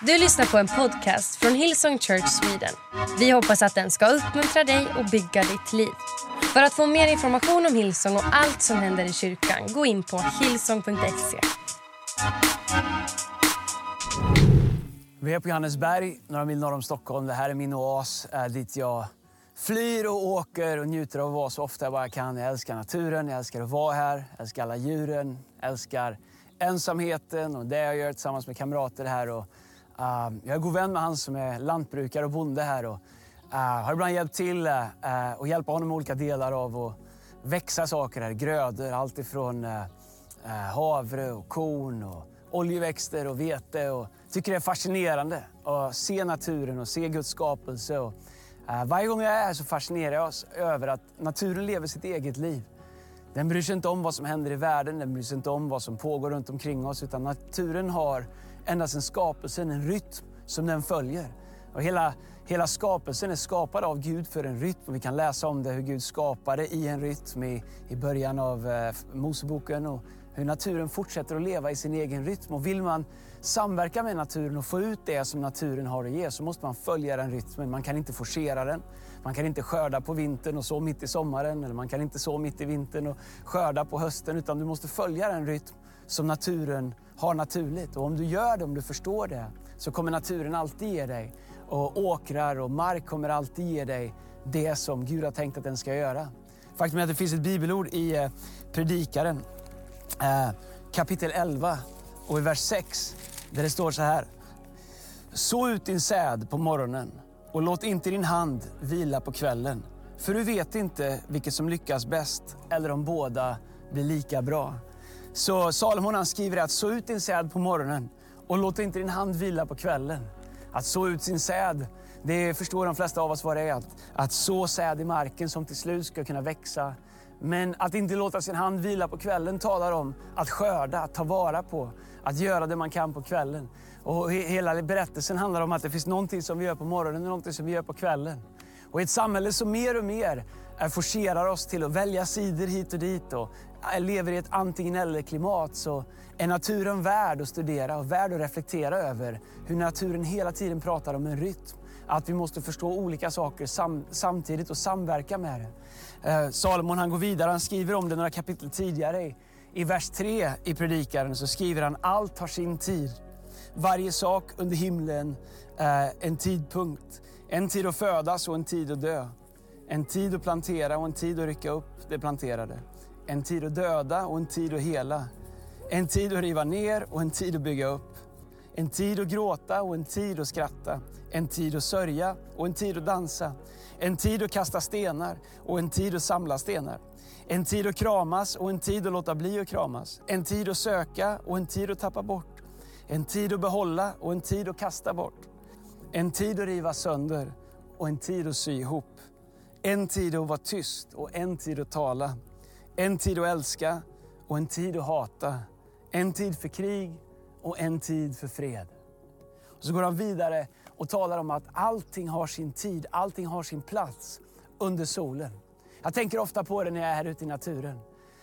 Du lyssnar på en podcast från Hillsong Church Sweden. Vi hoppas att den ska uppmuntra dig och bygga ditt liv. För att få mer information om Hillsong och allt som händer i kyrkan, gå in på hillsong.se. Vi är på Johannesberg, några mil norr om Stockholm. Det här är min oas eh, dit jag flyr och åker och njuter av att vara så ofta jag bara kan. Jag älskar naturen, jag älskar att vara här, jag älskar alla djuren, jag älskar ensamheten och det jag gör tillsammans med kamrater här. Och, Ehm, jag är god vän med han som är lantbrukare och bonde här och uh, har ibland hjälpt till uh, och hjälpa honom med olika delar av att växa saker här, grödor, allt ifrån uh, havre och korn och oljeväxter och vete. Och tycker det är fascinerande att se naturen och se Guds skapelse. Och, uh, varje gång jag är här så fascinerar jag oss över att naturen lever sitt eget liv. Den bryr sig inte om vad som händer i världen, den bryr sig inte om vad som pågår runt omkring oss. Utan naturen har ända sedan skapelsen en rytm som den följer. Och hela, hela skapelsen är skapad av Gud för en rytm. Vi kan läsa om det, hur Gud skapade i en rytm i, i början av eh, Moseboken. Och hur naturen fortsätter att leva i sin egen rytm. Och vill man samverka med naturen och få ut det som naturen har att ge så måste man följa den rytmen. Man kan inte forcera den. Man kan inte skörda på vintern och så mitt i sommaren. Eller man kan inte så mitt i vintern och skörda på hösten. Utan du måste följa den rytm som naturen har naturligt. Och om du gör det, om du förstår det, så kommer naturen alltid ge dig. Och åkrar och mark kommer alltid ge dig det som Gud har tänkt att den ska göra. Faktum är att det finns ett bibelord i eh, Predikaren eh, kapitel 11 och i vers 6 där det står så här. Så ut din säd på morgonen och låt inte din hand vila på kvällen. För du vet inte vilket som lyckas bäst eller om båda blir lika bra. Så Salomon han skriver att så ut din säd på morgonen och låt inte din hand vila på kvällen. Att så ut sin säd, det förstår de flesta av oss vad det är. Att, att så säd i marken som till slut ska kunna växa. Men att inte låta sin hand vila på kvällen talar om att skörda, att ta vara på, att göra det man kan på kvällen. Och hela berättelsen handlar om att det finns någonting som vi gör på morgonen och någonting som vi gör på kvällen. Och i ett samhälle som mer och mer forcerar oss till att välja sidor hit och dit och Eh, lever i ett antingen eller-klimat så är naturen värd att studera och värd att reflektera över hur naturen hela tiden pratar om en rytm. Att vi måste förstå olika saker sam samtidigt och samverka med det. Eh, Salomon han går vidare, han skriver om det några kapitel tidigare. I, I vers 3 i Predikaren så skriver han allt har sin tid. Varje sak under himlen eh, en tidpunkt. En tid att födas och en tid att dö. En tid att plantera och en tid att rycka upp det planterade. En tid att döda och en tid att hela. En tid att riva ner och en tid att bygga upp. En tid att gråta och en tid att skratta. En tid att sörja och en tid att dansa. En tid att kasta stenar och en tid att samla stenar. En tid att kramas och en tid att låta bli att kramas. En tid att söka och en tid att tappa bort. En tid att behålla och en tid att kasta bort. En tid att riva sönder och en tid att sy ihop. En tid att vara tyst och en tid att tala. En tid att älska och en tid att hata. En tid för krig och en tid för fred. Och så går han vidare och talar om att allting har sin tid, allting har sin plats under solen. Jag tänker ofta på det när jag är här ute i naturen.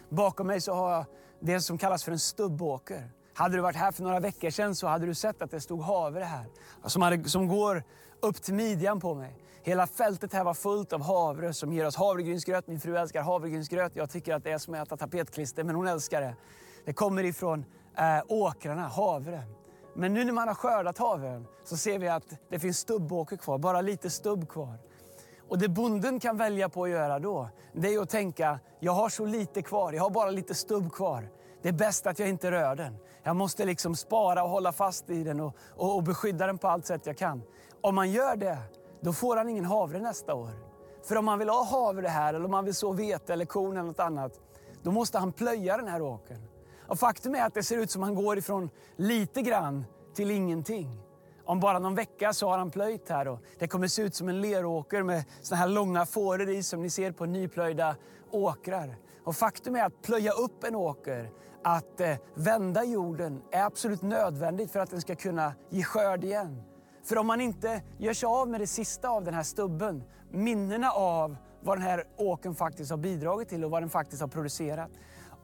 Bakom mig så har jag det som kallas för en stubbåker. Hade du varit här för några veckor sedan så hade du sett att det stod havre här. Som, hade, som går upp till midjan på mig. Hela fältet här var fullt av havre som ger oss havregrynsgröt. Min fru älskar havregrynsgröt. Jag tycker att det är som att äta tapetklister, men hon älskar det. Det kommer ifrån eh, åkrarna, havre. Men nu när man har skördat havren så ser vi att det finns stubbåker kvar, bara lite stubb kvar. Och det bonden kan välja på att göra då, det är att tänka, jag har så lite kvar, jag har bara lite stubb kvar. Det är bäst att jag inte rör den. Jag måste liksom spara och hålla fast i den och, och, och beskydda den på allt sätt jag kan. Om man gör det, då får han ingen havre nästa år. För om han vill ha havre här, eller om han vill så vete eller korn eller något annat, då måste han plöja den här åkern. Och faktum är att det ser ut som han går ifrån lite grann till ingenting. Om bara någon vecka så har han plöjt här och det kommer se ut som en leråker med såna här långa fåror i som ni ser på nyplöjda åkrar. Och faktum är att plöja upp en åker, att eh, vända jorden är absolut nödvändigt för att den ska kunna ge skörd igen. För om man inte gör sig av med det sista av den här stubben, minnena av vad den här åken faktiskt har bidragit till och vad den faktiskt har producerat.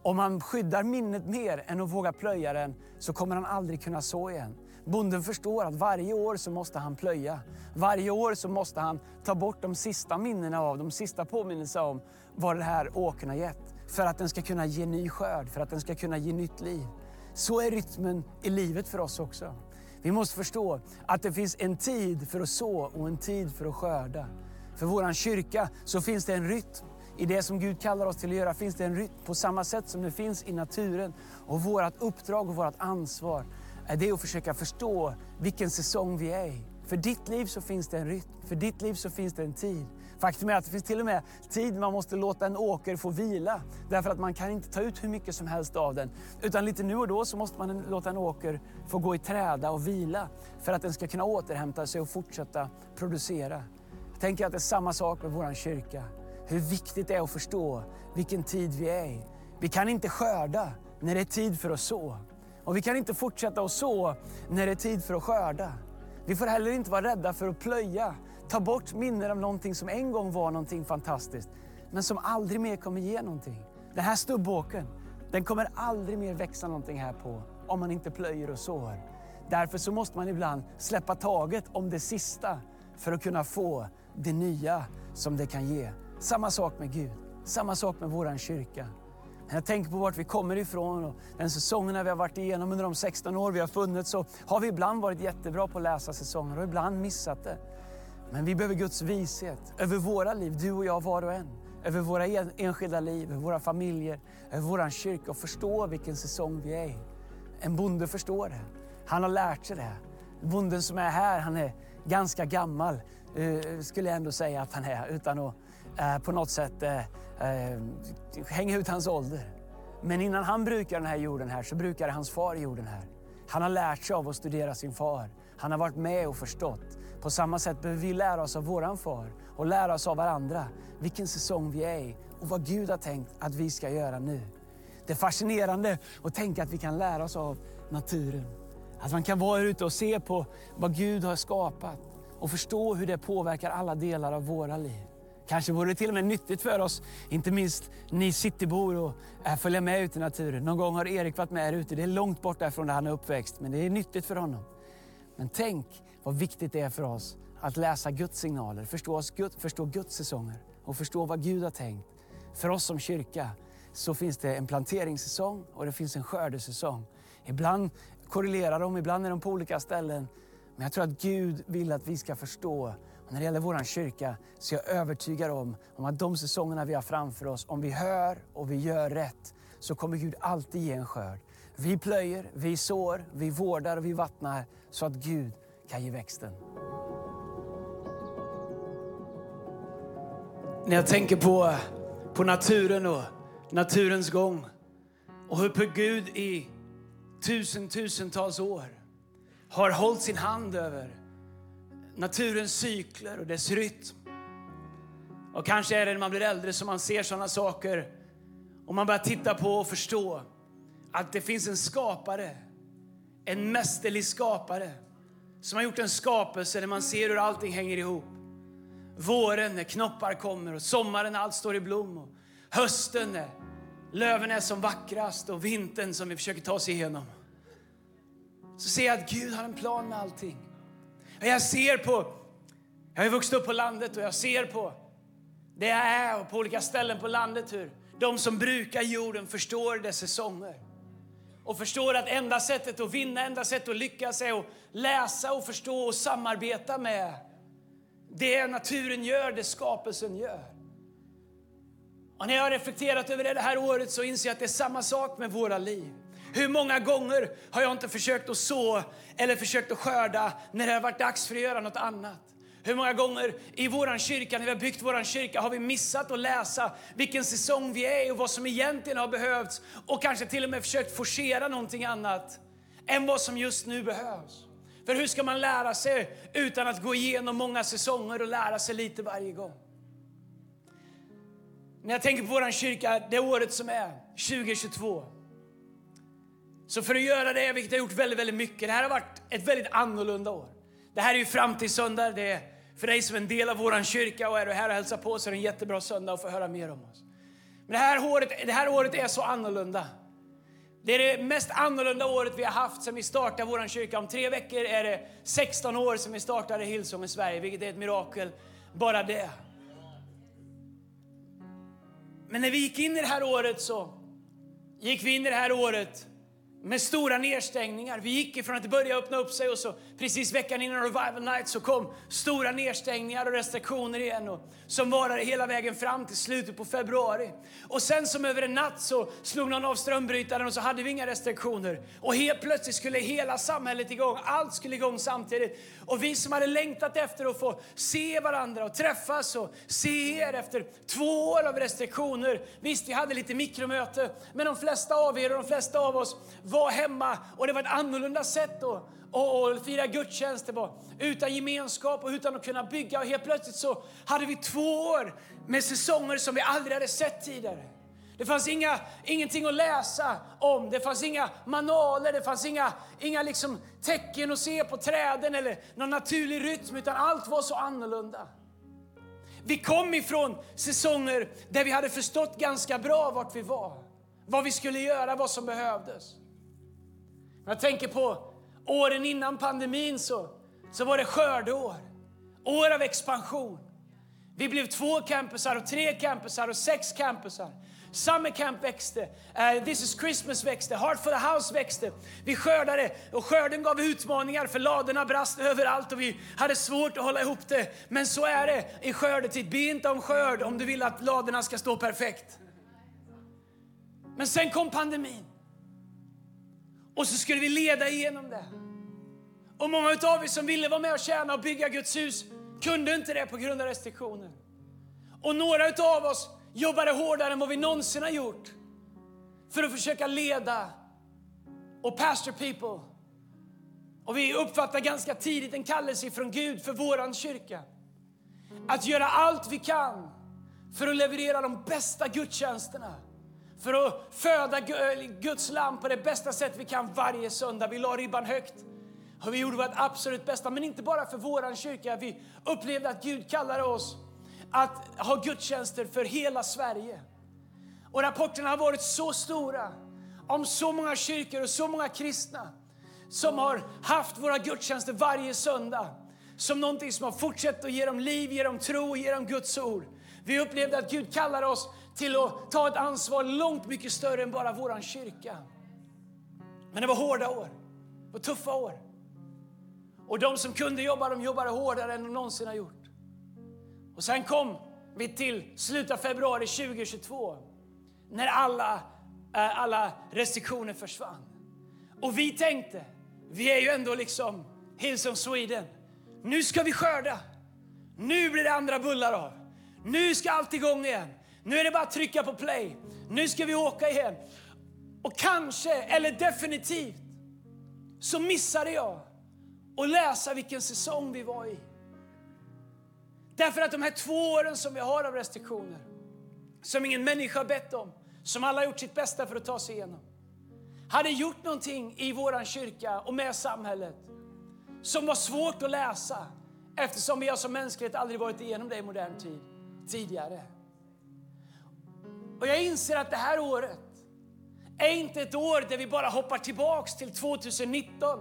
Om man skyddar minnet mer än att våga plöja den så kommer han aldrig kunna så igen. Bonden förstår att varje år så måste han plöja. Varje år så måste han ta bort de sista minnena av, de sista påminnelserna om vad den här åkern har gett. För att den ska kunna ge ny skörd, för att den ska kunna ge nytt liv. Så är rytmen i livet för oss också. Vi måste förstå att det finns en tid för att så och en tid för att skörda. För vår kyrka så finns det en rytm. I det som Gud kallar oss till att göra finns det en rytm på samma sätt som det finns i naturen. Och vårt uppdrag och vårt ansvar är det att försöka förstå vilken säsong vi är i. För ditt liv så finns det en rytm, för ditt liv så finns det en tid. Faktum är att det finns till och med tid man måste låta en åker få vila. Därför att man kan inte ta ut hur mycket som helst av den. Utan lite nu och då så måste man låta en åker få gå i träda och vila. För att den ska kunna återhämta sig och fortsätta producera. Jag tänker att det är samma sak med vår kyrka. Hur viktigt det är att förstå vilken tid vi är i. Vi kan inte skörda när det är tid för att så. Och vi kan inte fortsätta att så när det är tid för att skörda. Vi får heller inte vara rädda för att plöja, ta bort minnen av någonting som en gång var någonting fantastiskt, men som aldrig mer kommer ge någonting. Den här stubbåken, den kommer aldrig mer växa någonting här på om man inte plöjer och sår. Därför så måste man ibland släppa taget om det sista för att kunna få det nya som det kan ge. Samma sak med Gud, samma sak med vår kyrka. När jag tänker på vart vi kommer ifrån och den säsongerna vi har varit igenom under de 16 år vi har funnits så har vi ibland varit jättebra på att läsa säsonger och ibland missat det. Men vi behöver Guds vishet över våra liv, du och jag var och en. Över våra enskilda liv, över våra familjer, över vår kyrka och förstå vilken säsong vi är i. En bonde förstår det. Han har lärt sig det. Bonden som är här, han är ganska gammal, eh, skulle jag ändå säga att han är, utan att eh, på något sätt eh, hänga ut hans ålder. Men innan han brukar den här jorden här så brukade hans far jorden här. Han har lärt sig av att studera sin far. Han har varit med och förstått. På samma sätt behöver vi lära oss av våran far och lära oss av varandra vilken säsong vi är i och vad Gud har tänkt att vi ska göra nu. Det är fascinerande att tänka att vi kan lära oss av naturen. Att man kan vara ute och se på vad Gud har skapat och förstå hur det påverkar alla delar av våra liv. Kanske vore det till och med nyttigt för oss, inte minst ni citybor, att eh, följa med ut i naturen. Någon gång har Erik varit med här ute. Det är långt bort därifrån där han är uppväxt, men det är nyttigt för honom. Men tänk vad viktigt det är för oss att läsa Guds signaler, förstå, oss, förstå Guds säsonger och förstå vad Gud har tänkt. För oss som kyrka så finns det en planteringssäsong och det finns en skördesäsong. Ibland korrelerar de, ibland är de på olika ställen. Men jag tror att Gud vill att vi ska förstå och när det gäller vår kyrka så är jag övertygad om, om att de säsongerna vi har framför oss, om vi hör och vi gör rätt, så kommer Gud alltid ge en skörd. Vi plöjer, vi sår, vi vårdar och vi vattnar så att Gud kan ge växten. När jag tänker på, på naturen och naturens gång och hur Gud i tusentusentals år har hållit sin hand över naturens cykler och dess rytm. Och kanske är det när man blir äldre som man ser sådana saker och man börjar titta på och förstå att det finns en skapare, en mästerlig skapare som har gjort en skapelse där man ser hur allting hänger ihop. Våren när knoppar kommer och sommaren när allt står i blom och hösten när löven är som vackrast och vintern som vi försöker ta oss igenom. Så ser jag att Gud har en plan med allting. Jag ser på, jag har vuxit upp på landet och jag ser på det jag är och på olika ställen på landet hur de som brukar jorden förstår dess säsonger. Och förstår att enda sättet att vinna, enda sättet att lyckas är att läsa och förstå och samarbeta med det naturen gör, det skapelsen gör. Och när jag har reflekterat över det, det här året så inser jag att det är samma sak med våra liv. Hur många gånger har jag inte försökt att så eller försökt att skörda när det har varit dags för att göra något annat? Hur många gånger i vår kyrka, när vi har byggt vår kyrka, har vi missat att läsa vilken säsong vi är i och vad som egentligen har behövts och kanske till och med försökt forcera någonting annat än vad som just nu behövs. För hur ska man lära sig utan att gå igenom många säsonger och lära sig lite varje gång? När jag tänker på vår kyrka, det året som är, 2022, så för att göra det, vilket jag gjort väldigt, väldigt mycket, det här har varit ett väldigt annorlunda år. Det här är ju framtidssöndag, det är för dig som är en del av vår kyrka och är du här och hälsar på så är det en jättebra söndag att få höra mer om oss. Men det här, året, det här året är så annorlunda. Det är det mest annorlunda året vi har haft sedan vi startade vår kyrka. Om tre veckor är det 16 år sedan vi startade Hillsong i Sverige, vilket är ett mirakel bara det. Men när vi gick in i det här året så gick vi in i det här året med stora nedstängningar. Vi gick ifrån att det började öppna upp sig och så precis veckan innan Revival Night så kom stora nedstängningar och restriktioner igen och som varade hela vägen fram till slutet på februari. Och sen som över en natt så slog någon av strömbrytaren och så hade vi inga restriktioner. Och helt plötsligt skulle hela samhället igång, allt skulle igång samtidigt. Och vi som hade längtat efter att få se varandra och träffas och se er efter två år av restriktioner. Visst, vi hade lite mikromöte, men de flesta av er och de flesta av oss var hemma och det var ett annorlunda sätt att och, och fira gudstjänster på. Utan gemenskap och utan att kunna bygga. Och helt plötsligt så hade vi två år med säsonger som vi aldrig hade sett tidigare. Det fanns inga, ingenting att läsa om, det fanns inga manualer, det fanns inga, inga liksom tecken att se på träden eller någon naturlig rytm, utan allt var så annorlunda. Vi kom ifrån säsonger där vi hade förstått ganska bra vart vi var, vad vi skulle göra, vad som behövdes. Jag tänker på åren innan pandemin så, så var det skördeår. År av expansion. Vi blev två campusar och tre campusar och sex campusar. Summer Camp växte, uh, This is Christmas växte, Heart for the House växte. Vi skördade och skörden gav utmaningar för ladorna brast överallt och vi hade svårt att hålla ihop det. Men så är det i skördetid. Be inte om skörd om du vill att ladorna ska stå perfekt. Men sen kom pandemin. Och så skulle vi leda igenom det. Och många av er som ville vara med och tjäna och bygga Guds hus kunde inte det på grund av restriktioner. Och några av oss jobbade hårdare än vad vi någonsin har gjort för att försöka leda och pastor people. Och vi uppfattar ganska tidigt en kallelse från Gud för våran kyrka. Att göra allt vi kan för att leverera de bästa gudstjänsterna för att föda Guds lamm på det bästa sätt vi kan varje söndag. Vi la ribban högt. Och vi gjorde vårt absolut bästa, men inte bara för vår kyrka. Vi upplevde att Gud kallade oss att ha gudstjänster för hela Sverige. Och rapporterna har varit så stora om så många kyrkor och så många kristna som har haft våra gudstjänster varje söndag som någonting som har fortsatt att ge dem liv, ge dem tro och ge dem Guds ord. Vi upplevde att Gud kallar oss till att ta ett ansvar långt mycket större än bara vår kyrka. Men det var hårda år, det var tuffa år. Och de som kunde jobba, de jobbade hårdare än de någonsin har gjort. Och sen kom vi till slutet av februari 2022 när alla, eh, alla restriktioner försvann. Och vi tänkte, vi är ju ändå liksom Hillsong Sweden. Nu ska vi skörda. Nu blir det andra bullar av. Nu ska allt igång igen. Nu är det bara att trycka på play. Nu ska vi åka igen. Och kanske, eller definitivt, så missade jag att läsa vilken säsong vi var i. Därför att de här två åren som vi har av restriktioner, som ingen människa har bett om, som alla har gjort sitt bästa för att ta sig igenom, hade gjort någonting i vår kyrka och med samhället som var svårt att läsa eftersom vi har som mänsklighet aldrig varit igenom det i modern tid tidigare. Och jag inser att det här året är inte ett år där vi bara hoppar tillbaks till 2019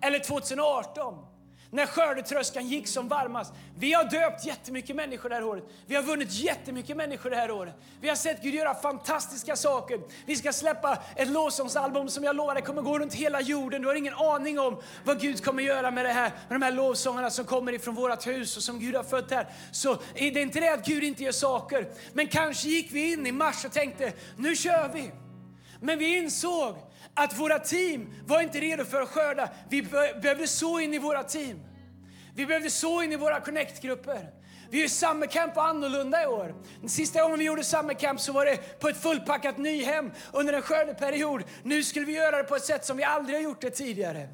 eller 2018 när skördetröskan gick som varmast. Vi har döpt jättemycket människor det här året. Vi har vunnit jättemycket människor det här året. Vi har sett Gud göra fantastiska saker. Vi ska släppa ett lovsångsalbum som jag lovar det kommer gå runt hela jorden. Du har ingen aning om vad Gud kommer göra med det här, med de här lovsångarna som kommer ifrån vårt hus och som Gud har fött här. Så det är inte det att Gud inte gör saker. Men kanske gick vi in i mars och tänkte, nu kör vi. Men vi insåg att våra team var inte redo för att skörda. Vi behövde så in i våra team. Vi behövde så in i våra connect-grupper. Vi gör summercamp annorlunda i år. Den sista gången vi gjorde summercamp så var det på ett fullpackat Nyhem under en skördeperiod. Nu skulle vi göra det på ett sätt som vi aldrig har gjort det tidigare.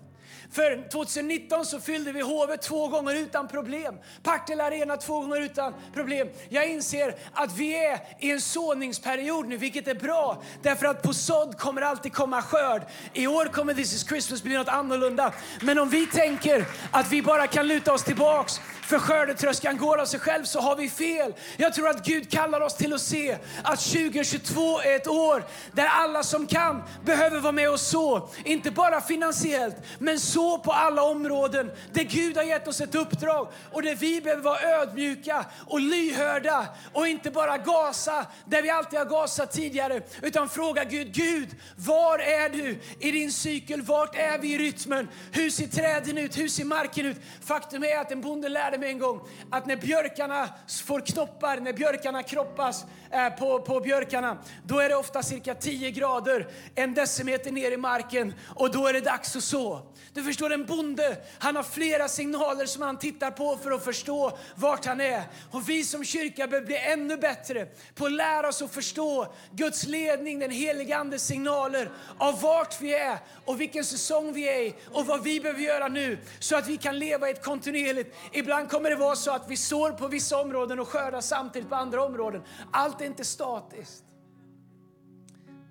För 2019 så fyllde vi Hovet två gånger utan problem. Partille Arena två gånger utan problem. Jag inser att vi är i en såningsperiod nu, vilket är bra. Därför att på sådd kommer alltid komma skörd. I år kommer This is Christmas bli något annorlunda. Men om vi tänker att vi bara kan luta oss tillbaks för skördetröskan går av sig själv så har vi fel. Jag tror att Gud kallar oss till att se att 2022 är ett år där alla som kan behöver vara med och så. Inte bara finansiellt, men så så på alla områden där Gud har gett oss ett uppdrag och där vi behöver vara ödmjuka och lyhörda och inte bara gasa där vi alltid har gasat tidigare utan fråga Gud, Gud, var är du i din cykel? Vart är vi i rytmen? Hur ser träden ut? Hur ser marken ut? Faktum är att en bonde lärde mig en gång att när björkarna får knoppar, när björkarna kroppas eh, på, på björkarna, då är det ofta cirka 10 grader, en decimeter ner i marken och då är det dags att så. Du förstår, en bonde, han har flera signaler som han tittar på för att förstå vart han är. Och vi som kyrka behöver bli ännu bättre på att lära oss att förstå Guds ledning, den helige Andes signaler av vart vi är och vilken säsong vi är i och vad vi behöver göra nu så att vi kan leva i ett kontinuerligt. Ibland kommer det vara så att vi sår på vissa områden och skördar samtidigt på andra områden. Allt är inte statiskt.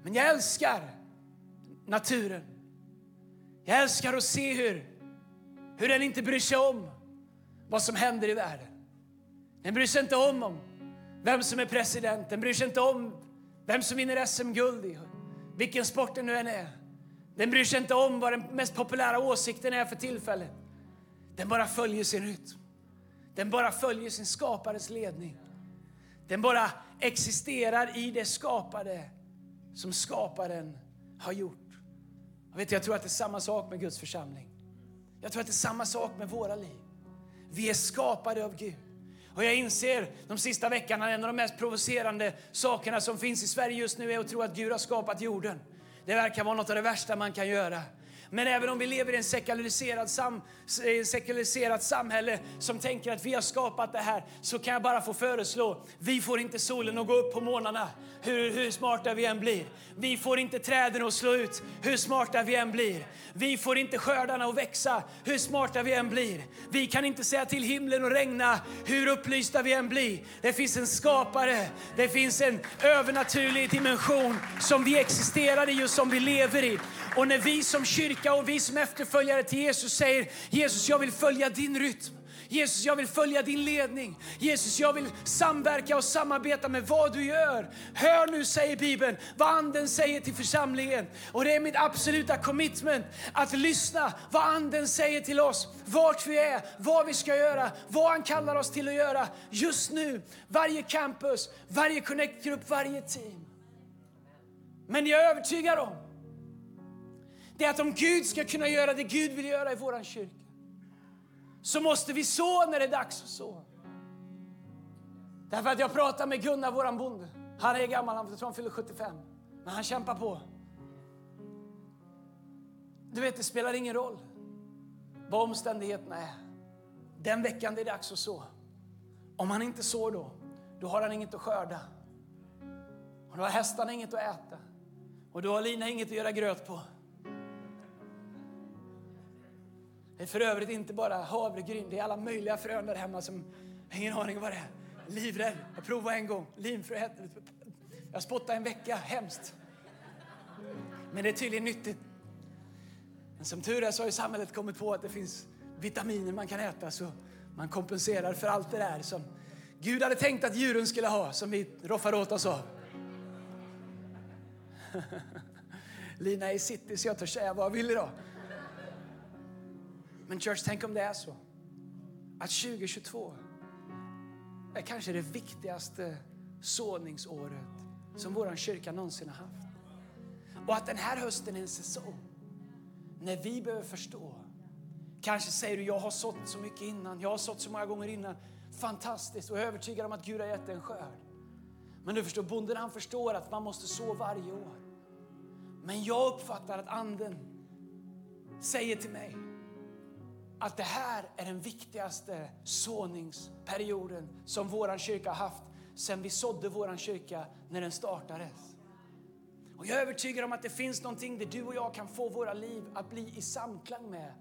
Men jag älskar naturen. Jag älskar att se hur, hur den inte bryr sig om vad som händer i världen. Den bryr sig inte om, om vem som är president, den bryr sig inte om vem som vinner SM-guld i vilken sport det nu än är. Den bryr sig inte om vad den mest populära åsikten är för tillfället. Den bara följer sin rytm. Den bara följer sin skapares ledning. Den bara existerar i det skapade som skaparen har gjort. Jag, vet, jag tror att det är samma sak med Guds församling. Jag tror att det är samma sak med våra liv. Vi är skapade av Gud. Och jag inser de sista veckorna att en av de mest provocerande sakerna som finns i Sverige just nu är att tro att Gud har skapat jorden. Det verkar vara något av det värsta man kan göra. Men även om vi lever i en sekulariserad sam, eh, sekulariserat samhälle som tänker att vi har skapat det här så kan jag bara få föreslå, vi får inte solen att gå upp på morgnarna hur, hur smarta vi än blir. Vi får inte träden att slå ut hur smarta vi än blir. Vi får inte skördarna att växa hur smarta vi än blir. Vi kan inte säga till himlen att regna hur upplysta vi än blir. Det finns en skapare, det finns en övernaturlig dimension som vi existerar i och som vi lever i. Och när vi som kyrka och vi som efterföljare till Jesus säger Jesus, jag vill följa din rytm. Jesus, jag vill följa din ledning. Jesus, jag vill samverka och samarbeta med vad du gör. Hör nu, säger Bibeln, vad Anden säger till församlingen. Och det är mitt absoluta commitment att lyssna vad Anden säger till oss. Vart vi är, vad vi ska göra, vad han kallar oss till att göra just nu. Varje campus, varje connect-grupp, varje team. Men jag är övertygad om det är att om Gud ska kunna göra det Gud vill göra i vår kyrka så måste vi så när det är dags att så. Därför att jag pratar med Gunnar, vår bonde. Han är gammal, han tror han fyller 75. Men han kämpar på. Du vet, det spelar ingen roll vad omständigheterna är. Den veckan det är dags att så. Om han inte sår då, då har han inget att skörda. Och då har hästarna inget att äta. Och då har Lina inget att göra gröt på. Det är för övrigt inte bara havregryn, det är alla möjliga frön där hemma som jag har ingen aning om vad det är. Livrädd. Jag provade en gång. Linfrö. Jag spottade en vecka. Hemskt. Men det är tydligen nyttigt. Men som tur är så har ju samhället kommit på att det finns vitaminer man kan äta så man kompenserar för allt det där som Gud hade tänkt att djuren skulle ha, som vi roffar åt oss av. Lina är i city så jag törs säga vad jag vill idag. Men church, tänk om det är så att 2022 är kanske det viktigaste såningsåret som vår kyrka någonsin har haft. Och att den här hösten är en säsong när vi behöver förstå. Kanske säger du, jag har sått så mycket innan, jag har sått så många gånger innan. Fantastiskt och jag är övertygad om att Gud har gett dig en skörd. Men du förstår, bonden han förstår att man måste så varje år. Men jag uppfattar att anden säger till mig, att det här är den viktigaste såningsperioden som vår kyrka har haft sedan vi sådde vår kyrka när den startades. Och jag är övertygad om att det finns någonting där du och jag kan få våra liv att bli i samklang med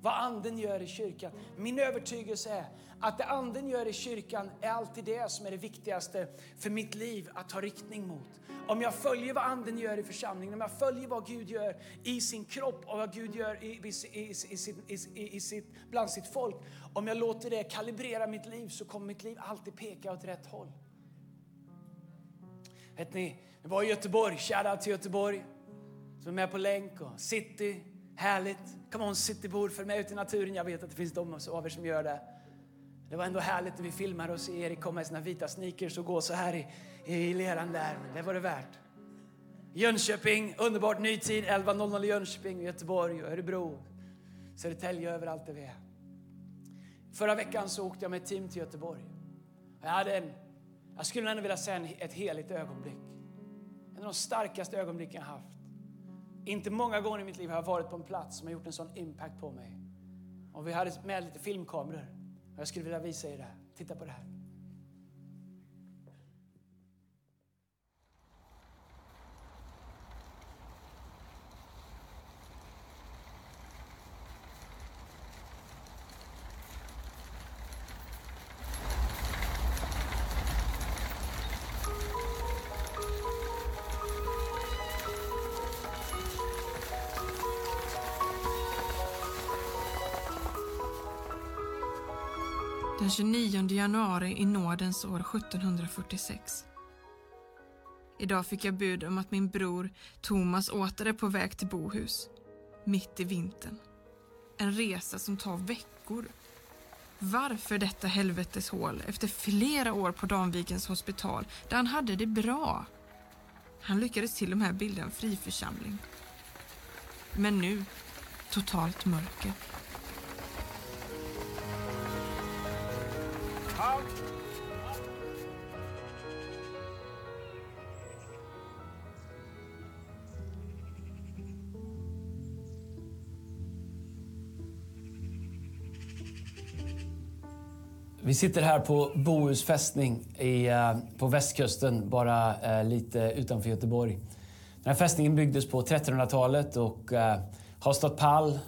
vad anden gör i kyrkan. Min övertygelse är att det anden gör i kyrkan är alltid det som är det viktigaste för mitt liv att ta riktning mot. Om jag följer vad anden gör i församlingen, om jag följer vad Gud gör i sin kropp och vad Gud gör i, i, i, i, i sitt, bland sitt folk. Om jag låter det kalibrera mitt liv så kommer mitt liv alltid peka åt rätt håll. Vet ni, det var i Göteborg, shoutout till Göteborg, som är med på länk och city, härligt. Come on citybor, följ med ut i naturen. Jag vet att det finns de av er som gör det. Det var ändå härligt när vi filmade och se Erik komma i sina vita sneakers och gå så här i, i leran där. Det var det värt. Jönköping, underbart ny tid. 11.00 i Jönköping, Göteborg, Örebro, Södertälje, överallt där vi är. Förra veckan så åkte jag med ett team till Göteborg. Jag, hade en, jag skulle ändå vilja säga ett heligt ögonblick. En av de starkaste ögonblicken jag haft. Inte många gånger i mitt liv har jag varit på en plats som har gjort en sån impact på mig. Och vi hade med lite filmkameror. Jag skulle vilja visa er det här. Titta på det här. Den 29 januari i nådens år 1746. Idag fick jag bud om att min bror Thomas åter är på väg till Bohus, mitt i vintern. En resa som tar veckor. Varför detta helvetes hål efter flera år på Danvikens hospital där han hade det bra? Han lyckades till och med bilda en friförsamling. Men nu, totalt mörker. Vi sitter här på Bohus fästning i, eh, på västkusten, bara eh, lite utanför Göteborg. Den här fästningen byggdes på 1300-talet och eh, har stått pall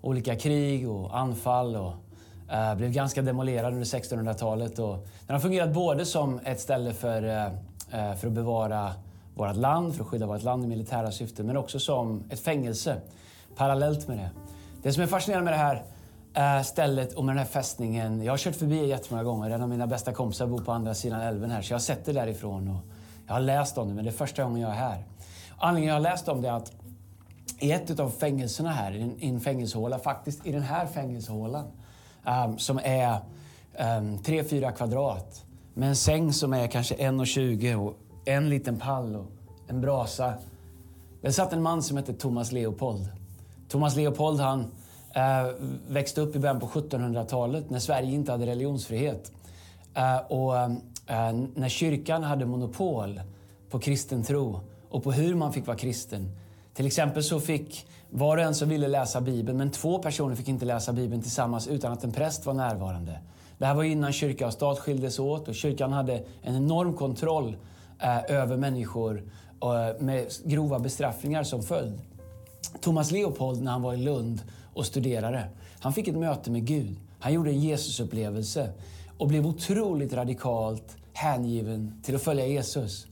olika krig och anfall och Eh, blev ganska demolerad under 1600-talet. Den har fungerat både som ett ställe för, eh, eh, för att bevara vårt land, för att skydda vårt land i militära syften, men också som ett fängelse parallellt med det. Det som är fascinerande med det här stället och med den här fästningen. Jag har kört förbi jättemånga gånger. En av mina bästa kompisar bor på andra sidan älven här, så jag har sett det därifrån. Och jag har läst om det, men det är första gången jag är här. Anledningen jag har läst om det är att i ett av fängelserna här, i en fängelsehåla, faktiskt i den här fängelsehålan, um, som är ehm, um, 3-4 kvadrat, med en säng som är kanske 1,20 och en liten pall och en brasa. Där satt en man som hette Thomas Leopold. Thomas Leopold han uh, växte upp i början på 1700-talet när Sverige inte hade religionsfrihet. Uh, och uh, när kyrkan hade monopol på kristen tro och på hur man fick vara kristen. Till exempel så fick var och en som ville läsa Bibeln, men två personer fick inte läsa Bibeln tillsammans utan att en präst var närvarande. Det här var innan kyrka och stat skildes åt och kyrkan hade en enorm kontroll eh, över människor eh, med grova bestraffningar som följd. Thomas Leopold, när han var i Lund och studerade. Han fick ett möte med Gud. Han gjorde en Jesusupplevelse och blev otroligt radikalt hängiven till att följa Jesus.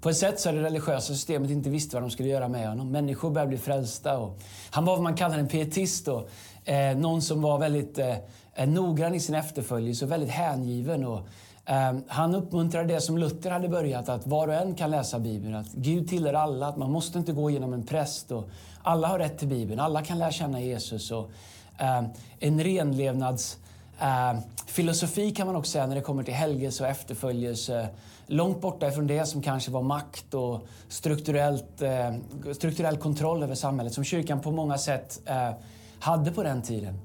På ett sätt så det religiösa systemet inte visste vad de skulle göra med honom. Människor började bli frälsta. Och han var vad man kallar en pietist. Och, eh, någon som var väldigt eh, eh, noggrann i sin efterföljelse och väldigt hängiven. Och, eh, han uppmuntrade det som Luther hade börjat, att var och en kan läsa Bibeln. Att Gud tillhör alla, att man måste inte gå genom en präst. Och alla har rätt till Bibeln, alla kan lära känna Jesus. Och, eh, en renlevnads eh, filosofi kan man också säga när det kommer till helgelse och efterföljelse. Långt borta ifrån det som kanske var makt och strukturellt, eh, strukturell kontroll över samhället som kyrkan på många sätt eh, hade på den tiden.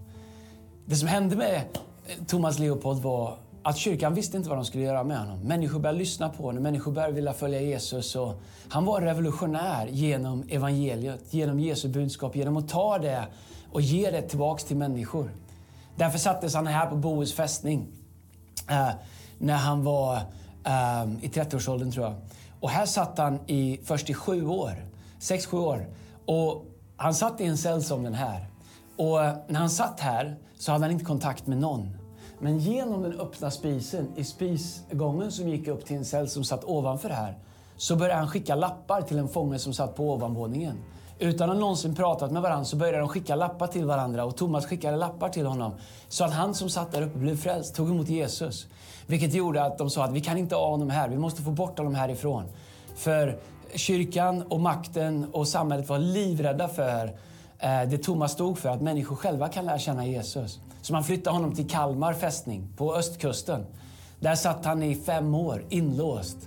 Det som hände med eh, Thomas Leopold var att kyrkan visste inte vad de skulle göra med honom. Människor började lyssna på honom, människor började vilja följa Jesus. Och han var revolutionär genom evangeliet, genom Jesu budskap, genom att ta det och ge det tillbaks till människor. Därför sattes han här på Bohus fästning eh, när han var Ehm, i 30-årsåldern tror jag. Och här satt han i, först i sju år, sex, sju år. Och han satt i en cell som den här. Och eh, när han satt här så hade han inte kontakt med någon. Men genom den öppna spisen i spisgången som gick upp till en cell som satt ovanför här så började han skicka lappar till en fånge som satt på ovanvåningen. Utan att någonsin pratat med varandra så började de skicka lappar till varandra och Thomas skickade lappar till honom. Så att han som satt där uppe blev frälst, tog emot Jesus. Vilket gjorde att de sa att vi kan inte ha honom här, vi måste få bort honom härifrån. För kyrkan och makten och samhället var livrädda för eh, det Thomas stod för, att människor själva kan lära känna Jesus. Så man flyttade honom till Kalmar fästning på östkusten. Där satt han i fem år, inlåst.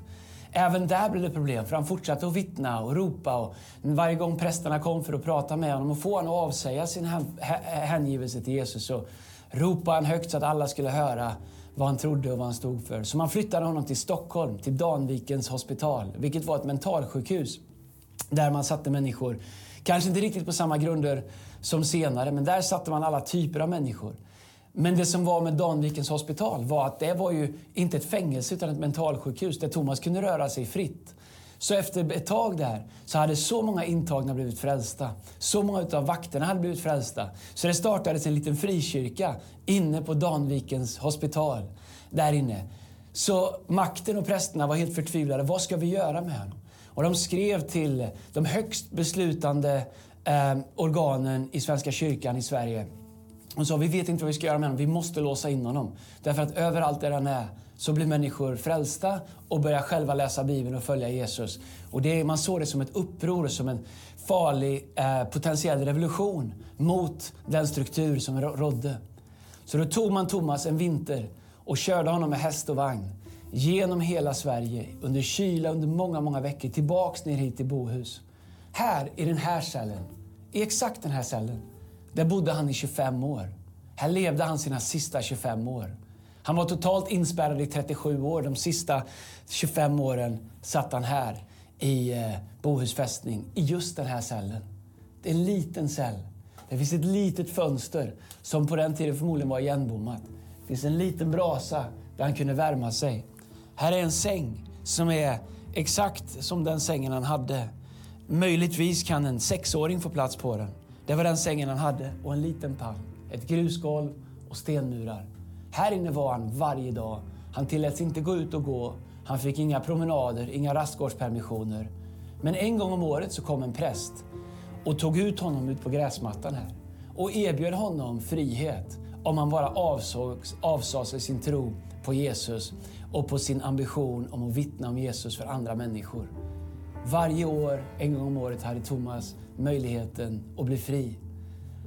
Även där blev det problem, för han fortsatte att vittna och ropa. Och varje gång prästerna kom för att prata med honom och få honom att avsäga sin hängivelse till Jesus så ropade han högt så att alla skulle höra vad han trodde och vad han stod för. Så man flyttade honom till Stockholm, till Danvikens hospital, vilket var ett mentalsjukhus där man satte människor, kanske inte riktigt på samma grunder som senare, men där satte man alla typer av människor. Men det som var med Danvikens hospital var att det var ju inte ett fängelse utan ett mentalsjukhus där Thomas kunde röra sig fritt. Så efter ett tag där så hade så många intagna blivit frälsta. Så många av vakterna hade blivit frälsta. Så det startades en liten frikyrka inne på Danvikens hospital. Där inne. Så makten och prästerna var helt förtvivlade. Vad ska vi göra med honom? Och de skrev till de högst beslutande eh, organen i Svenska kyrkan i Sverige hon sa vi vet inte vad vi ska göra med honom, vi måste låsa in honom. Därför att överallt där han är så blir människor frälsta och börjar själva läsa Bibeln och följa Jesus. Och det, man såg det som ett uppror, som en farlig eh, potentiell revolution mot den struktur som rådde. Så då tog man Thomas en vinter och körde honom med häst och vagn genom hela Sverige under kyla under många, många veckor tillbaks ner hit till Bohus. Här i den här cellen, i exakt den här cellen, där bodde han i 25 år. Här levde han sina sista 25 år. Han var totalt inspärrad i 37 år. De sista 25 åren satt han här i eh, Bohus fästning, i just den här cellen. Det är en liten cell. Det finns ett litet fönster som på den tiden förmodligen var igenbommat. Det finns en liten brasa där han kunde värma sig. Här är en säng som är exakt som den sängen han hade. Möjligtvis kan en sexåring få plats på den. Det var den sängen han hade och en liten pall, ett grusgolv och stenmurar. Här inne var han varje dag. Han tilläts inte gå ut och gå. Han fick inga promenader, inga rastgårdspermissioner. Men en gång om året så kom en präst och tog ut honom ut på gräsmattan här och erbjöd honom frihet om han bara avsade sig sin tro på Jesus och på sin ambition om att vittna om Jesus för andra människor. Varje år, en gång om året, hade Thomas möjligheten att bli fri.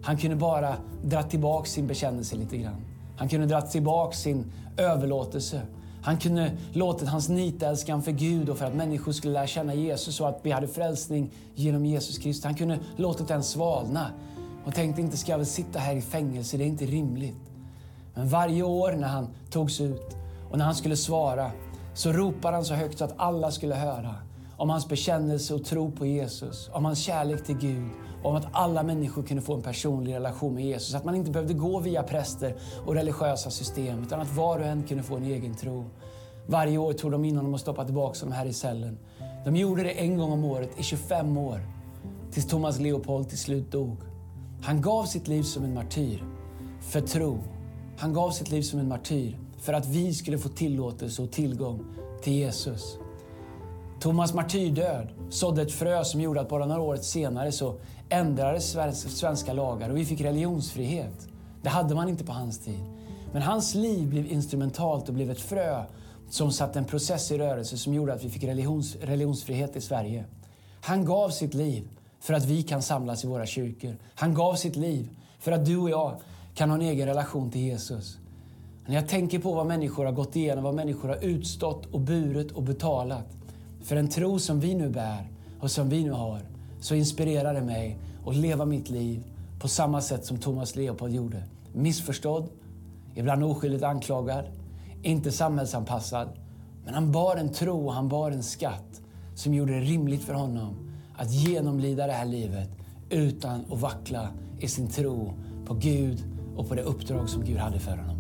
Han kunde bara dra tillbaka sin bekännelse lite grann. Han kunde dra tillbaka sin överlåtelse. Han kunde låtit hans nitälskan för Gud och för att människor skulle lära känna Jesus och att vi hade frälsning genom Jesus Kristus. Han kunde låtit den svalna och tänkte inte ska jag väl sitta här i fängelse, det är inte rimligt. Men varje år när han togs ut och när han skulle svara så ropade han så högt så att alla skulle höra om hans bekännelse och tro på Jesus, om hans kärlek till Gud, om att alla människor kunde få en personlig relation med Jesus. Att man inte behövde gå via präster och religiösa system, utan att var och en kunde få en egen tro. Varje år tog de in honom och stoppade tillbaka honom här i cellen. De gjorde det en gång om året i 25 år, tills Thomas Leopold till slut dog. Han gav sitt liv som en martyr för tro. Han gav sitt liv som en martyr för att vi skulle få tillåtelse och tillgång till Jesus. Thomas martyrdöd sådde ett frö som gjorde att bara några år senare så ändrades svenska lagar och vi fick religionsfrihet. Det hade man inte på hans tid. Men hans liv blev instrumentalt och blev ett frö som satte en process i rörelse som gjorde att vi fick religions, religionsfrihet i Sverige. Han gav sitt liv för att vi kan samlas i våra kyrkor. Han gav sitt liv för att du och jag kan ha en egen relation till Jesus. När jag tänker på vad människor har gått igenom, vad människor har utstått och burit och betalat för en tro som vi nu bär och som vi nu har, så inspirerar det mig att leva mitt liv på samma sätt som Thomas Leopold gjorde. Missförstådd, ibland oskyldigt anklagad, inte samhällsanpassad. Men han bar en tro och han bar en skatt som gjorde det rimligt för honom att genomlida det här livet utan att vackla i sin tro på Gud och på det uppdrag som Gud hade för honom.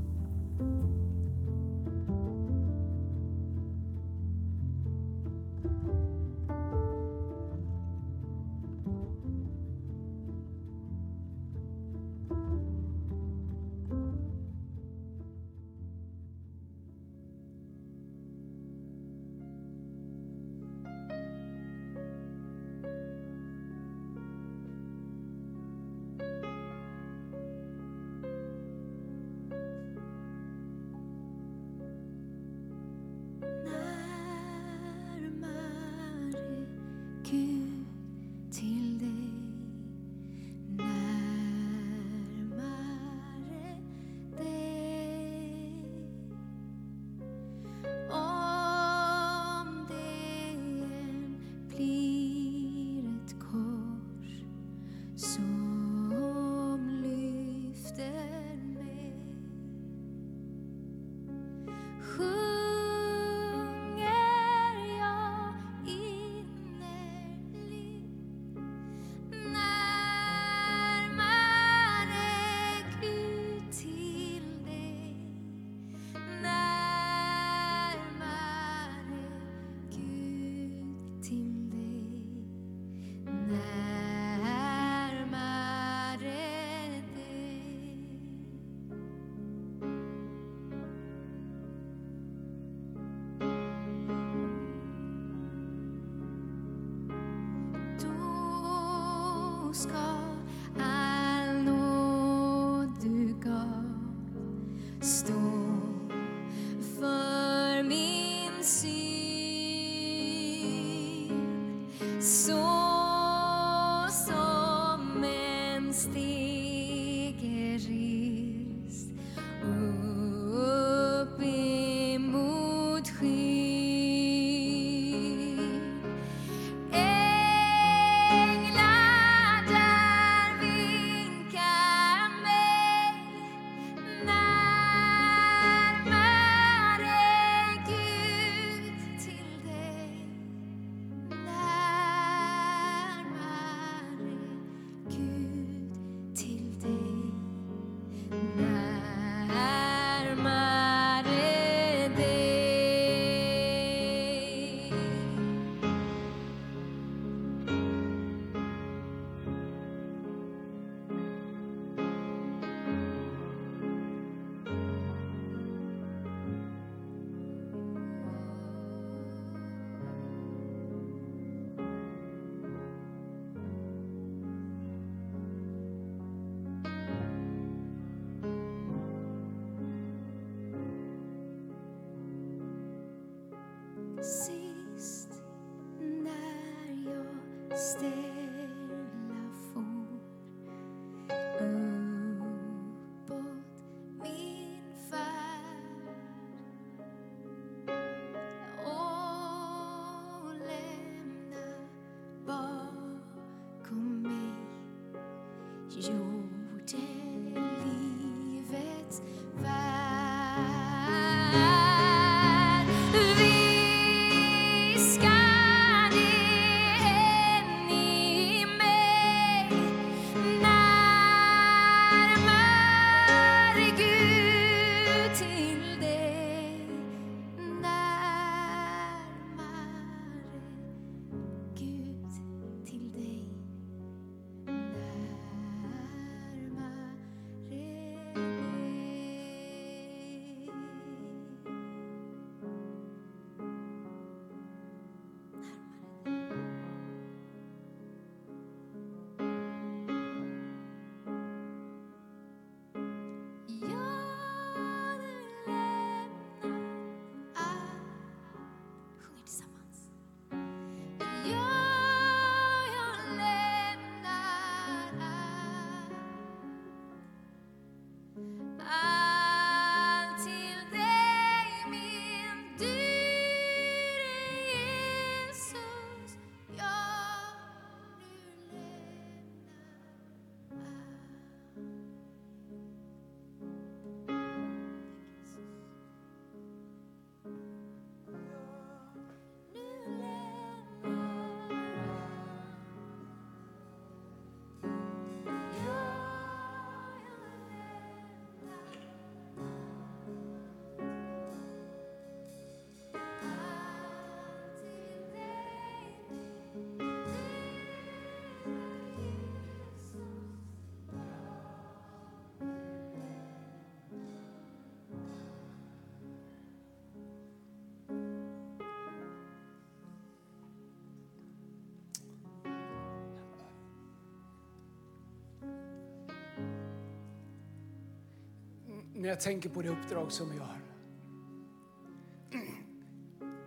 När jag tänker på det uppdrag som vi har.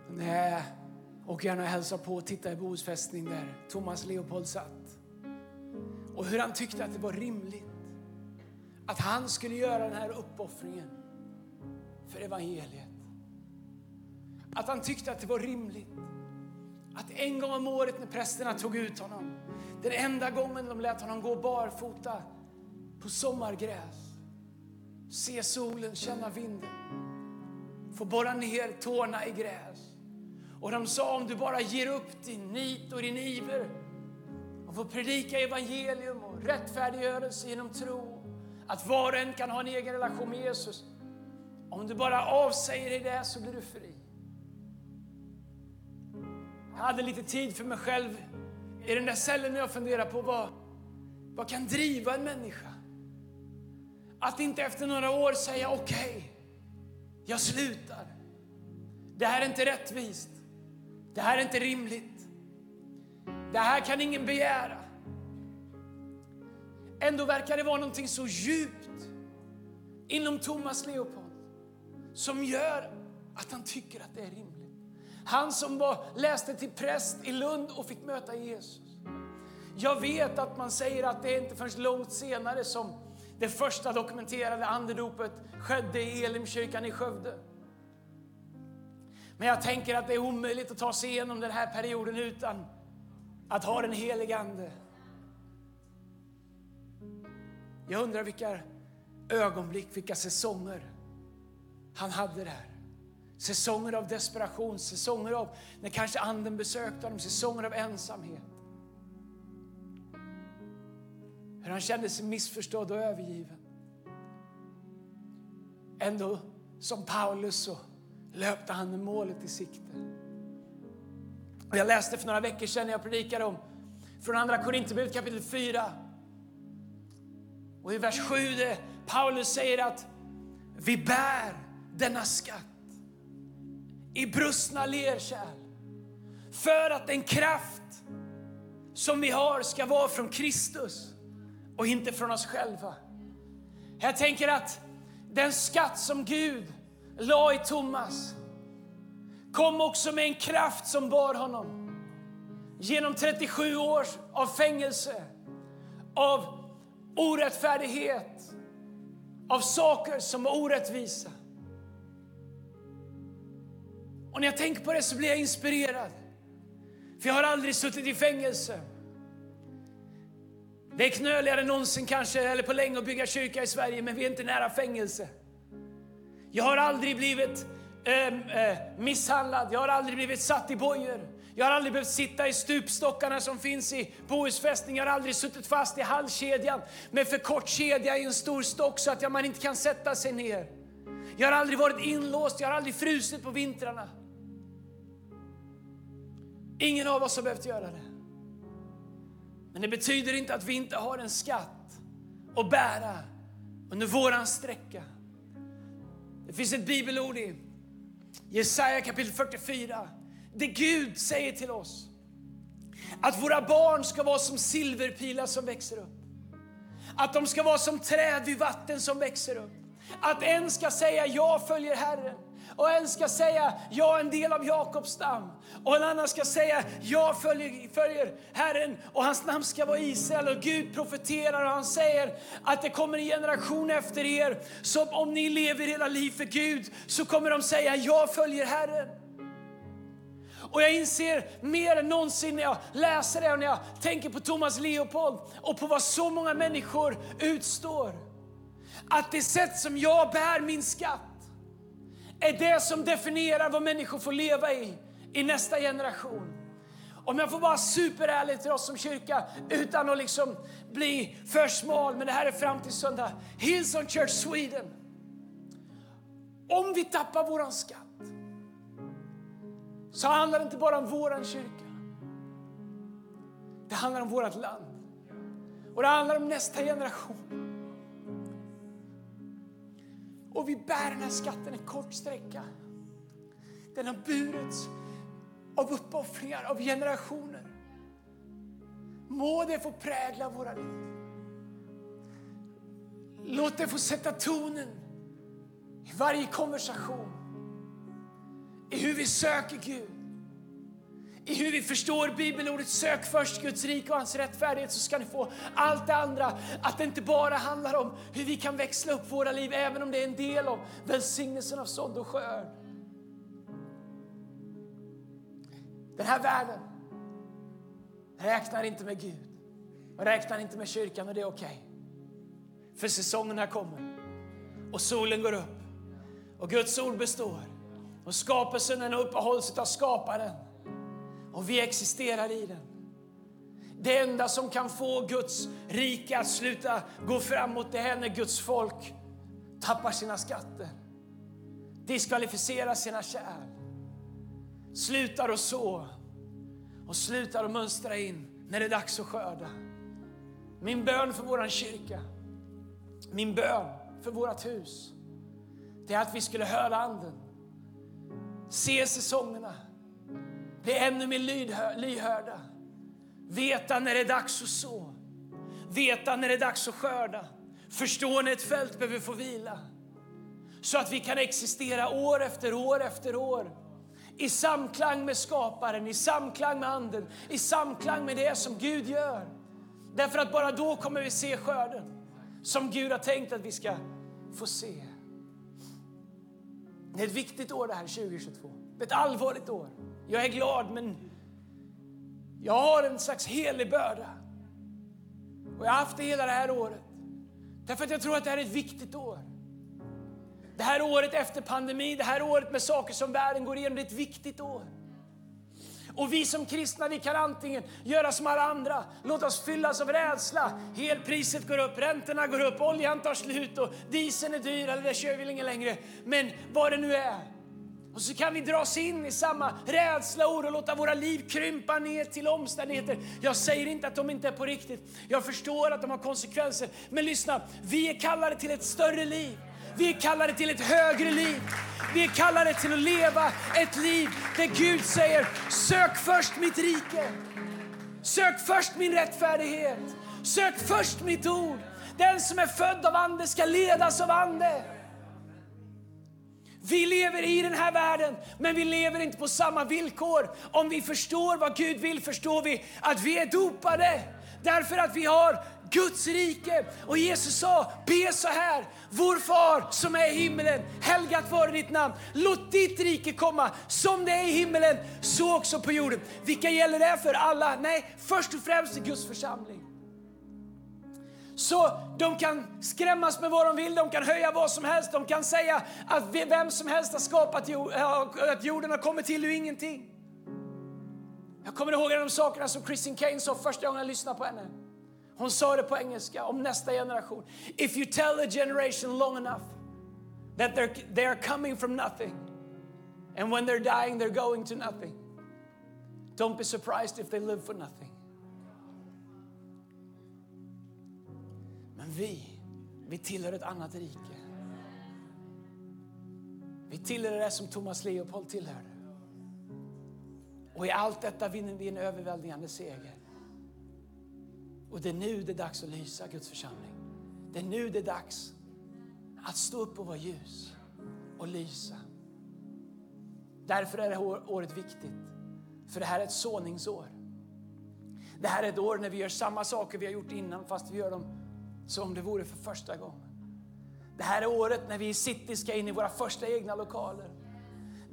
När jag Och gärna hälsa på och tittar i Bohus fästning där Thomas Leopold satt. Och hur han tyckte att det var rimligt att han skulle göra den här uppoffringen för evangeliet. Att han tyckte att det var rimligt att en gång om året när prästerna tog ut honom, den enda gången de lät honom gå barfota på sommargräs, se solen, känna vinden, få borra ner tårna i gräs. Och de sa om du bara ger upp din nit och din iver och får predika evangelium och rättfärdiggörelse genom tro, att var och en kan ha en egen relation med Jesus. Om du bara avsäger dig det så blir du fri. Jag hade lite tid för mig själv i den där cellen när jag funderade på vad, vad kan driva en människa? Att inte efter några år säga okej, jag slutar. Det här är inte rättvist. Det här är inte rimligt. Det här kan ingen begära. Ändå verkar det vara någonting så djupt inom Thomas Leopold som gör att han tycker att det är rimligt. Han som var, läste till präst i Lund och fick möta Jesus. Jag vet att man säger att det är inte förrän långt senare som det första dokumenterade andedopet skedde i Elimkyrkan i Skövde. Men jag tänker att det är omöjligt att ta sig igenom den här perioden utan att ha den helige Ande. Jag undrar vilka ögonblick, vilka säsonger han hade där. Säsonger av desperation, säsonger av när kanske anden besökte honom, säsonger av ensamhet. Hur han kände sig missförstådd och övergiven. Ändå, som Paulus, så löpte han med målet i sikte. Jag läste för några veckor sedan när jag predikade om från Andra Korinthierbrevet kapitel 4. Och i vers 7 det, Paulus säger att vi bär denna skatt i brustna lerkärl för att den kraft som vi har ska vara från Kristus och inte från oss själva. Jag tänker att den skatt som Gud la i Thomas kom också med en kraft som bar honom genom 37 år av fängelse, av orättfärdighet, av saker som var orättvisa. Och när jag tänker på det så blir jag inspirerad. För jag har aldrig suttit i fängelse. Det är knöligare än någonsin kanske, eller på länge att bygga kyrka i Sverige, men vi är inte nära fängelse. Jag har aldrig blivit eh, eh, misshandlad, jag har aldrig blivit satt i bojor. Jag har aldrig behövt sitta i stupstockarna som finns i Bohusfästning. Jag har aldrig suttit fast i halskedjan med för kort kedja i en stor stock så att man inte kan sätta sig ner. Jag har aldrig varit inlåst, jag har aldrig frusit på vintrarna. Ingen av oss har behövt göra det. Men det betyder inte att vi inte har en skatt att bära under våran sträcka. Det finns ett bibelord i Jesaja kapitel 44 där Gud säger till oss att våra barn ska vara som silverpilar som växer upp. Att de ska vara som träd vid vatten som växer upp. Att en ska säga jag följer Herren och en ska säga jag är en del av Jakobs stam. Och en annan ska säga jag följer, följer Herren och hans namn ska vara Israel. Och Gud profeterar och han säger att det kommer en generation efter er som om ni lever hela liv för Gud så kommer de säga jag följer Herren. Och jag inser mer än någonsin när jag läser det och när jag tänker på Thomas Leopold och på vad så många människor utstår. Att det sätt som jag bär min skatt är det som definierar vad människor får leva i, i nästa generation. Om jag får vara superärlig till oss som kyrka utan att liksom bli för smal, men det här är fram till söndag. Hillsong Church Sweden. Om vi tappar våran skatt så handlar det inte bara om våran kyrka. Det handlar om vårt land. Och det handlar om nästa generation. Och vi bär den här skatten en kort sträcka. Den har burits av uppoffringar av generationer. Må det få prägla våra liv. Låt det få sätta tonen i varje konversation. I hur vi söker Gud i hur vi förstår bibelordet sök först Guds rike och hans rättfärdighet så ska ni få allt det andra. Att det inte bara handlar om hur vi kan växla upp våra liv även om det är en del av välsignelsen av sådd och skörd. Den här världen räknar inte med Gud och räknar inte med kyrkan och det är okej. För säsongerna kommer och solen går upp och Guds ord består och skapelsen den uppehålls av skaparen och vi existerar i den. Det enda som kan få Guds rike att sluta gå framåt det är när Guds folk tappar sina skatter, diskvalificerar sina kärl, slutar att så och slutar att mönstra in när det är dags att skörda. Min bön för vår kyrka, min bön för vårt hus, det är att vi skulle höra Anden, se säsongerna, bli ännu mer lyhörda, veta när det är dags att så, veta när det är dags att skörda, förstå när ett fält behöver få vila, så att vi kan existera år efter år efter år i samklang med skaparen, i samklang med anden, i samklang med det som Gud gör. Därför att bara då kommer vi se skörden som Gud har tänkt att vi ska få se. Det är ett viktigt år det här 2022. Det är ett allvarligt år. Jag är glad men jag har en slags helig börda. Och jag har haft det hela det här året. Därför att jag tror att det här är ett viktigt år. Det här året efter pandemi, det här året med saker som världen går igenom, det är ett viktigt år. Och vi som kristna, vi kan antingen göra som alla andra, låta oss fyllas av rädsla. Elpriset går upp, räntorna går upp, oljan tar slut och dieseln är dyr, eller det kör vi ingen längre. Men vad det nu är. Och så kan vi dras in i samma rädsla och oro och låta våra liv krympa ner till omständigheter. Jag säger inte att de inte är på riktigt. Jag förstår att de har konsekvenser. Men lyssna, vi är kallade till ett större liv. Vi är kallade till ett högre liv. Vi är kallade till att leva ett liv där Gud säger sök först mitt rike. Sök först min rättfärdighet. Sök först mitt ord. Den som är född av ande ska ledas av ande. Vi lever i den här världen, men vi lever inte på samma villkor. Om vi förstår vad Gud vill förstår vi att vi är dopade därför att vi har Guds rike. Och Jesus sa, be så här. Vår far som är i himmelen, helgat vare ditt namn. Låt ditt rike komma som det är i himmelen, så också på jorden. Vilka gäller det för? Alla? Nej, först och främst i Guds församling. Så de kan skrämmas med vad de vill, de kan höja vad som helst, de kan säga att vem som helst har skapat att jorden har kommit till ur ingenting. Jag kommer ihåg en av de sakerna som Christine Kane sa första gången jag lyssnade på henne. Hon sa det på engelska om nästa generation. If you tell a generation long enough that they're, they're coming from nothing and when they're dying they're going to nothing. Don't be surprised if they live for nothing. Vi, vi tillhör ett annat rike. Vi tillhör det som Thomas Leopold tillhörde. Och i allt detta vinner vi en överväldigande seger. Och det är nu det är dags att lysa, Guds församling. Det är nu det är dags att stå upp och vara ljus och lysa. Därför är det här året viktigt. För det här är ett såningsår. Det här är ett år när vi gör samma saker vi har gjort innan fast vi gör dem som det vore för första gången. Det här är året när vi i City ska in i våra första egna lokaler.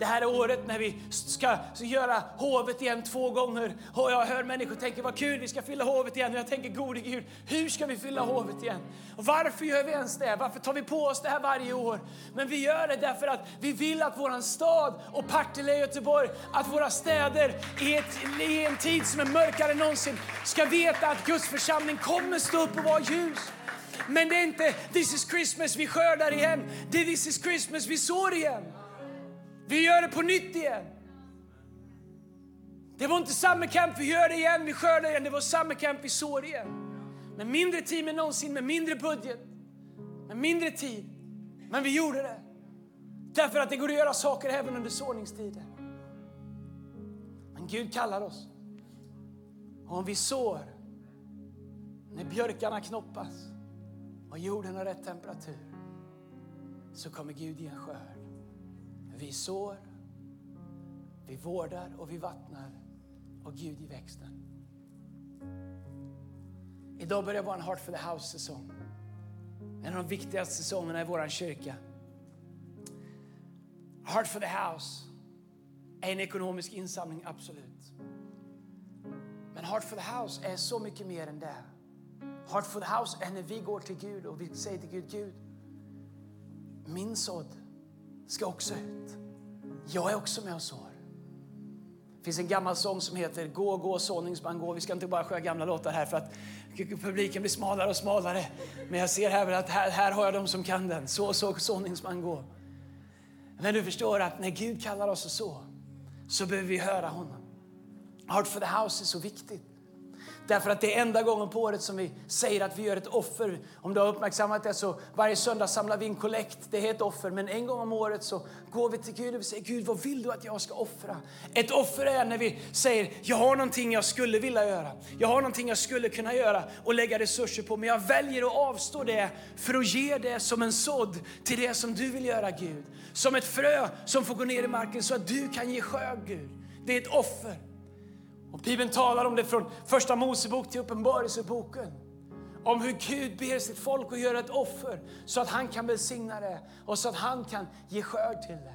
Det här är året när vi ska göra hovet igen två gånger. Och jag hör människor tänka vad kul, vi ska fylla hovet igen. Och jag tänker gode Gud, hur ska vi fylla hovet igen? Och varför gör vi ens det? Varför tar vi på oss det här varje år? Men vi gör det därför att vi vill att våran stad och Partille i Göteborg, att våra städer i, ett, i en tid som är mörkare än någonsin ska veta att Guds församling kommer stå upp och vara ljus. Men det är inte this is Christmas vi skördar igen. Det är this is Christmas vi sår igen. Vi gör det på nytt igen. Det var inte samma kamp vi gör det igen, vi skördar igen. Det var samma kamp vi sår igen. Med mindre tid än någonsin, med mindre budget, med mindre tid. Men vi gjorde det. Därför att det går att göra saker även under såningstider. Men Gud kallar oss. Och om vi sår när björkarna knoppas om jorden har rätt temperatur så kommer Gud ge en skörd. Vi sår, vi vårdar och vi vattnar och Gud ger växten. Idag börjar vara en Heart for the House-säsong. En av de viktigaste säsongerna i vår kyrka. Heart for the House är en ekonomisk insamling, absolut. Men Heart for the House är så mycket mer än det. Heart for the House är när vi går till Gud och vi säger till Gud, Gud, min sådd ska också ut. Jag är också med och sår. Det finns en gammal sång som heter Gå, gå, såningsman, gå. Vi ska inte bara sjunga gamla låtar här för att publiken blir smalare och smalare. Men jag ser här att här, här har jag de som kan den. Så, så, såningsman, gå. Men du förstår att när Gud kallar oss och så, så behöver vi höra honom. Heart for the House är så viktigt. Därför att det är enda gången på året som vi säger att vi gör ett offer. Om du har uppmärksammat det så varje söndag samlar vi in kollekt. Det är ett offer. Men en gång om året så går vi till Gud och vi säger Gud vad vill du att jag ska offra? Ett offer är när vi säger jag har någonting jag skulle vilja göra. Jag har någonting jag skulle kunna göra och lägga resurser på. Men jag väljer att avstå det för att ge det som en sådd till det som du vill göra Gud. Som ett frö som får gå ner i marken så att du kan ge skörd Gud. Det är ett offer. Och Bibeln talar om det från första Mosebok till Uppenbarelseboken. Om hur Gud ber sitt folk att göra ett offer så att han kan välsigna det och så att han kan ge skörd till det.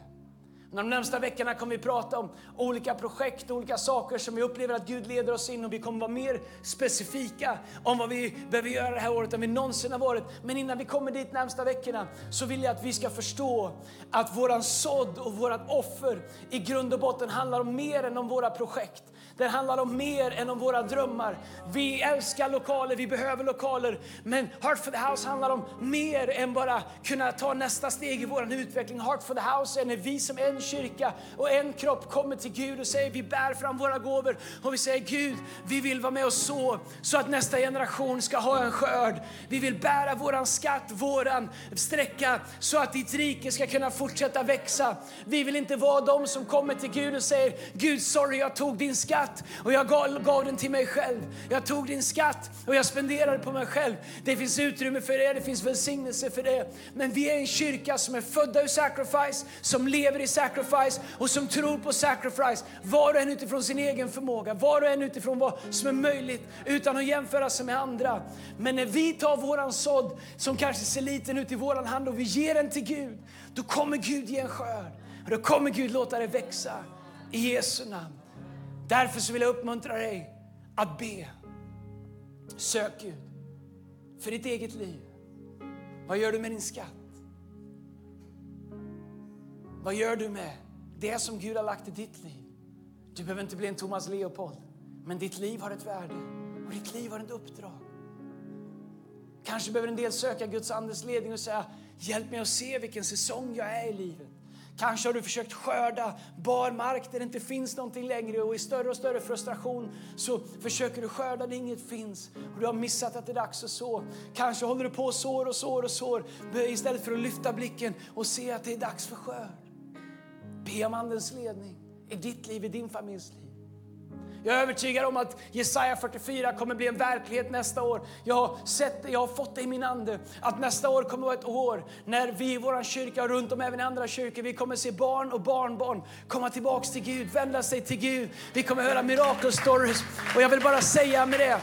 De närmsta veckorna kommer vi prata om olika projekt och olika saker som vi upplever att Gud leder oss in och vi kommer vara mer specifika om vad vi behöver göra det här året än vi någonsin har varit. Men innan vi kommer dit närmsta veckorna så vill jag att vi ska förstå att våran sådd och vårat offer i grund och botten handlar om mer än om våra projekt. Det handlar om mer än om våra drömmar. Vi älskar lokaler, vi behöver lokaler. Men Heart for the House handlar om mer än bara kunna ta nästa steg i vår utveckling. Heart for the House är när vi som en kyrka och en kropp kommer till Gud och säger vi bär fram våra gåvor och vi säger Gud, vi vill vara med och så så att nästa generation ska ha en skörd. Vi vill bära våran skatt, våran sträcka så att ditt rike ska kunna fortsätta växa. Vi vill inte vara de som kommer till Gud och säger Gud, sorry jag tog din skatt och jag gav, gav den till mig själv. Jag tog din skatt och jag spenderade på mig själv. Det finns utrymme för det, det finns välsignelse för det. Men vi är en kyrka som är födda ur sacrifice, som lever i sacrifice och som tror på sacrifice. Var och en utifrån sin egen förmåga, var och en utifrån vad som är möjligt utan att jämföra sig med andra. Men när vi tar våran sådd som kanske ser liten ut i våran hand och vi ger den till Gud, då kommer Gud ge en skörd. Och då kommer Gud låta det växa. I Jesu namn. Därför så vill jag uppmuntra dig att be. Sök Gud för ditt eget liv. Vad gör du med din skatt? Vad gör du med det som Gud har lagt i ditt liv? Du behöver inte bli en Thomas Leopold, men ditt liv har ett värde och ditt liv har ett uppdrag. Kanske behöver en del söka Guds andes ledning och säga hjälp mig att se vilken säsong jag är i livet. Kanske har du försökt skörda bar mark där det inte finns någonting längre och i större och större frustration så försöker du skörda där inget finns och du har missat att det är dags att så. Kanske håller du på och sår och sår och sår istället för att lyfta blicken och se att det är dags för skörd. Be om Andens ledning i ditt liv, i din familjs liv. Jag är övertygad om att Jesaja 44 kommer bli en verklighet nästa år. Jag har sett det, jag har fått det i min ande. Att nästa år kommer att vara ett år när vi i vår kyrka och runt om även i andra kyrkor, vi kommer se barn och barnbarn komma tillbaks till Gud, vända sig till Gud. Vi kommer höra mirakelstories. Och jag vill bara säga med det,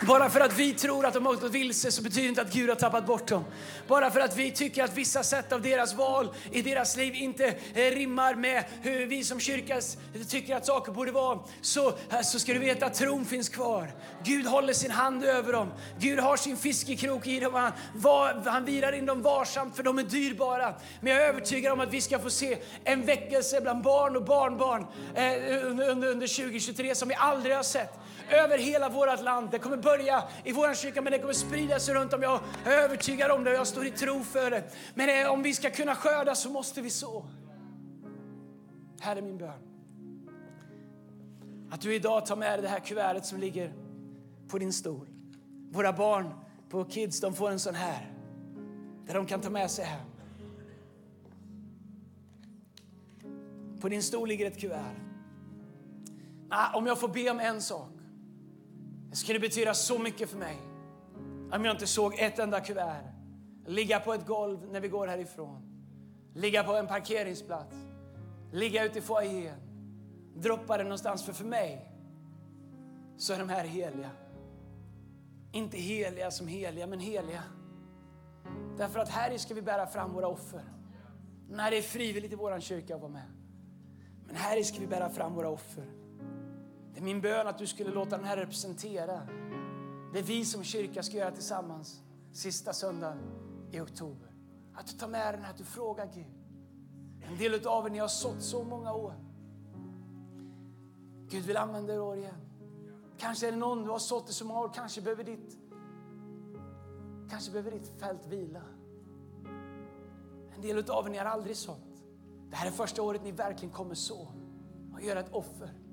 bara för att vi tror att de har gått vilse så betyder inte att Gud har tappat bort dem. Bara för att vi tycker att vissa sätt av deras val i deras liv inte eh, rimmar med hur vi som kyrka tycker att saker borde vara så, eh, så ska du veta att tron finns kvar. Gud håller sin hand över dem. Gud har sin fiskekrok i dem. Han, var, han virar in dem varsamt för de är dyrbara. Men jag är övertygad om att vi ska få se en väckelse bland barn och barnbarn eh, under, under, under 2023 som vi aldrig har sett över hela vårt land. Det kommer börja i vår kyrka men det kommer sprida sig runt om. Jag är övertygad om det och jag står i tro för det. Men eh, om vi ska kunna skörda så måste vi så. Här är min bön. Att du idag tar med dig det här kuvertet som ligger på din stol. Våra barn på Kids de får en sån här där de kan ta med sig hem. På din stol ligger ett kuvert. Nah, om jag får be om en sak. Det skulle betyda så mycket för mig om jag inte såg ett enda kuvert ligga på ett golv när vi går härifrån. Ligga på en parkeringsplats. Ligga ute i foajén. Droppa det någonstans. För för mig så är de här heliga. Inte heliga som heliga, men heliga. Därför att här ska vi bära fram våra offer. När det är frivilligt i vår kyrka att vara med. Men här ska vi bära fram våra offer. Det är min bön att du skulle låta den här representera det vi som kyrka ska göra tillsammans sista söndagen i oktober. Att du tar med den här, att du frågar Gud. En del av er, ni har sått så många år. Gud vill använda er år igen. Kanske är det någon du har sått i så många år, kanske behöver ditt, kanske behöver ditt fält vila. En del av er, ni har aldrig sått. Det här är första året ni verkligen kommer så och göra ett offer.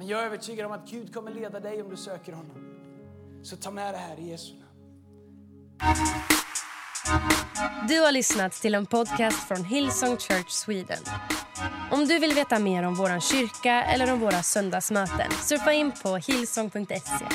Men jag är övertygad om att Gud kommer leda dig om du söker honom. Så ta med det här i Jesu namn. Du har lyssnat till en podcast från Hillsong Church Sweden. Om du vill veta mer om vår kyrka eller om våra söndagsmöten surfa in på hillsong.se.